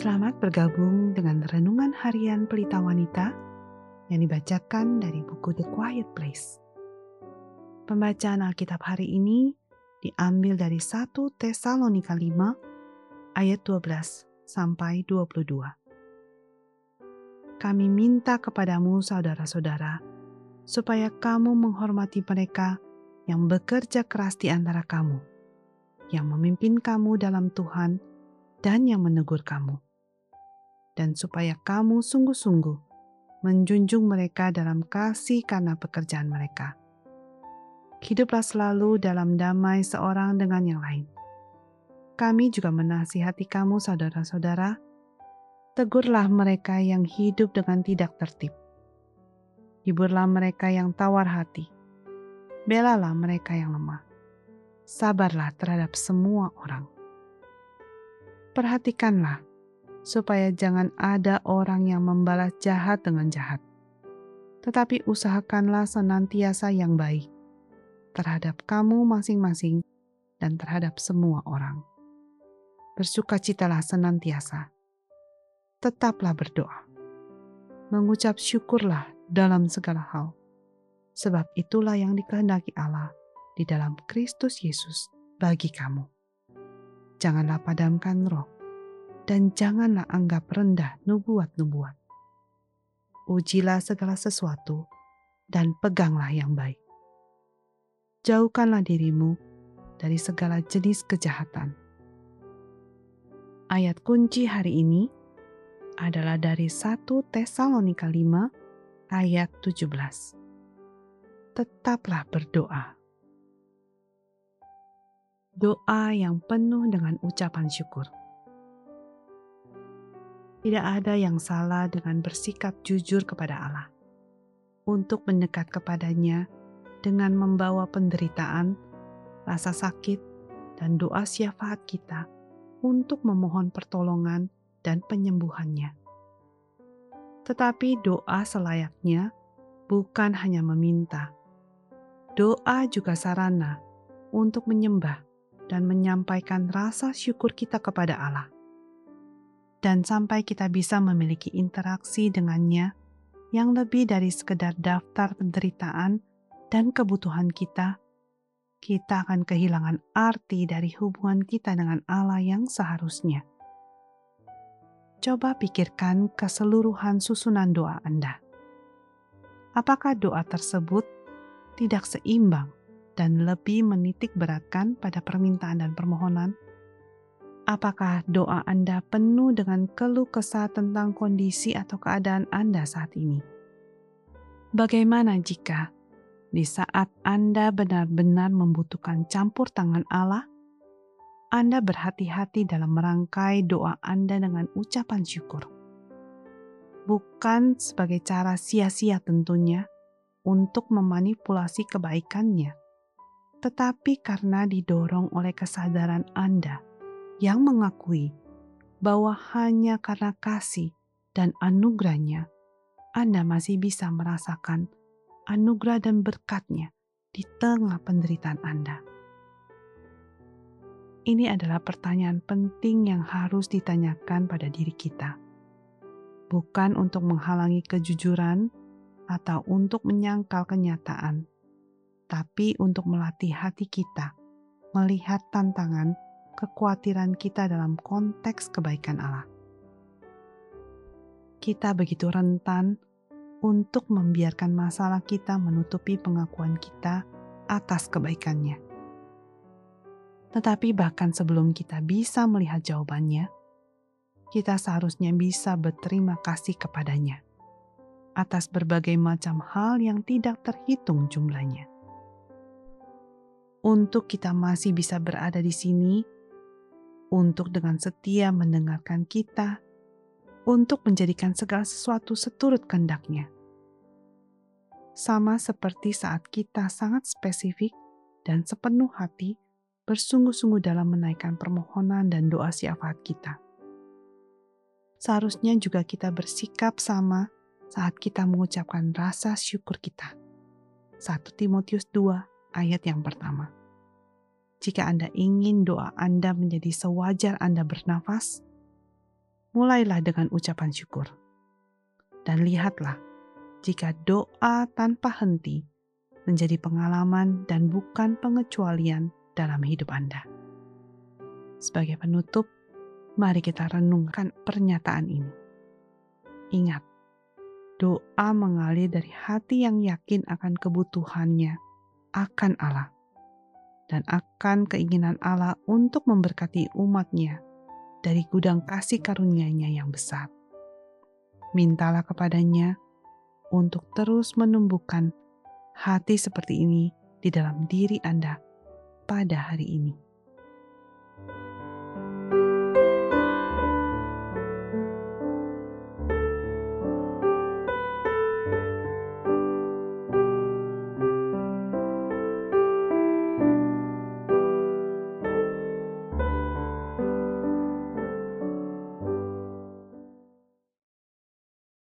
Selamat bergabung dengan Renungan Harian Pelita Wanita yang dibacakan dari buku The Quiet Place. Pembacaan Alkitab hari ini diambil dari 1 Tesalonika 5 ayat 12 sampai 22. Kami minta kepadamu saudara-saudara supaya kamu menghormati mereka yang bekerja keras di antara kamu, yang memimpin kamu dalam Tuhan, dan yang menegur kamu, dan supaya kamu sungguh-sungguh menjunjung mereka dalam kasih karena pekerjaan mereka. Hiduplah selalu dalam damai seorang dengan yang lain. Kami juga menasihati kamu, saudara-saudara. Tegurlah mereka yang hidup dengan tidak tertib. Hiburlah mereka yang tawar hati. Belalah mereka yang lemah. Sabarlah terhadap semua orang perhatikanlah supaya jangan ada orang yang membalas jahat dengan jahat. Tetapi usahakanlah senantiasa yang baik terhadap kamu masing-masing dan terhadap semua orang. Bersukacitalah senantiasa. Tetaplah berdoa. Mengucap syukurlah dalam segala hal. Sebab itulah yang dikehendaki Allah di dalam Kristus Yesus bagi kamu janganlah padamkan roh, dan janganlah anggap rendah nubuat-nubuat. Ujilah segala sesuatu, dan peganglah yang baik. Jauhkanlah dirimu dari segala jenis kejahatan. Ayat kunci hari ini adalah dari 1 Tesalonika 5 ayat 17. Tetaplah berdoa doa yang penuh dengan ucapan syukur. Tidak ada yang salah dengan bersikap jujur kepada Allah, untuk mendekat kepadanya dengan membawa penderitaan, rasa sakit, dan doa syafaat kita untuk memohon pertolongan dan penyembuhannya. Tetapi doa selayaknya bukan hanya meminta, doa juga sarana untuk menyembah dan menyampaikan rasa syukur kita kepada Allah. Dan sampai kita bisa memiliki interaksi dengannya yang lebih dari sekedar daftar penderitaan dan kebutuhan kita, kita akan kehilangan arti dari hubungan kita dengan Allah yang seharusnya. Coba pikirkan keseluruhan susunan doa Anda. Apakah doa tersebut tidak seimbang dan lebih menitik beratkan pada permintaan dan permohonan? Apakah doa Anda penuh dengan keluh kesah tentang kondisi atau keadaan Anda saat ini? Bagaimana jika di saat Anda benar-benar membutuhkan campur tangan Allah, Anda berhati-hati dalam merangkai doa Anda dengan ucapan syukur? Bukan sebagai cara sia-sia tentunya untuk memanipulasi kebaikannya, tetapi karena didorong oleh kesadaran Anda yang mengakui bahwa hanya karena kasih dan anugerahnya, Anda masih bisa merasakan anugerah dan berkatnya di tengah penderitaan Anda. Ini adalah pertanyaan penting yang harus ditanyakan pada diri kita. Bukan untuk menghalangi kejujuran atau untuk menyangkal kenyataan, tapi untuk melatih hati kita melihat tantangan kekhawatiran kita dalam konteks kebaikan Allah. Kita begitu rentan untuk membiarkan masalah kita menutupi pengakuan kita atas kebaikannya. Tetapi bahkan sebelum kita bisa melihat jawabannya, kita seharusnya bisa berterima kasih kepadanya atas berbagai macam hal yang tidak terhitung jumlahnya untuk kita masih bisa berada di sini, untuk dengan setia mendengarkan kita, untuk menjadikan segala sesuatu seturut kehendaknya. Sama seperti saat kita sangat spesifik dan sepenuh hati bersungguh-sungguh dalam menaikkan permohonan dan doa syafaat kita. Seharusnya juga kita bersikap sama saat kita mengucapkan rasa syukur kita. 1 Timotius 2 ayat yang pertama. Jika Anda ingin doa Anda menjadi sewajar Anda bernafas, mulailah dengan ucapan syukur. Dan lihatlah, jika doa tanpa henti menjadi pengalaman dan bukan pengecualian dalam hidup Anda. Sebagai penutup, mari kita renungkan pernyataan ini. Ingat, doa mengalir dari hati yang yakin akan kebutuhannya akan Allah dan akan keinginan Allah untuk memberkati umatnya dari gudang kasih karunia-Nya yang besar. Mintalah kepadanya untuk terus menumbuhkan hati seperti ini di dalam diri Anda pada hari ini.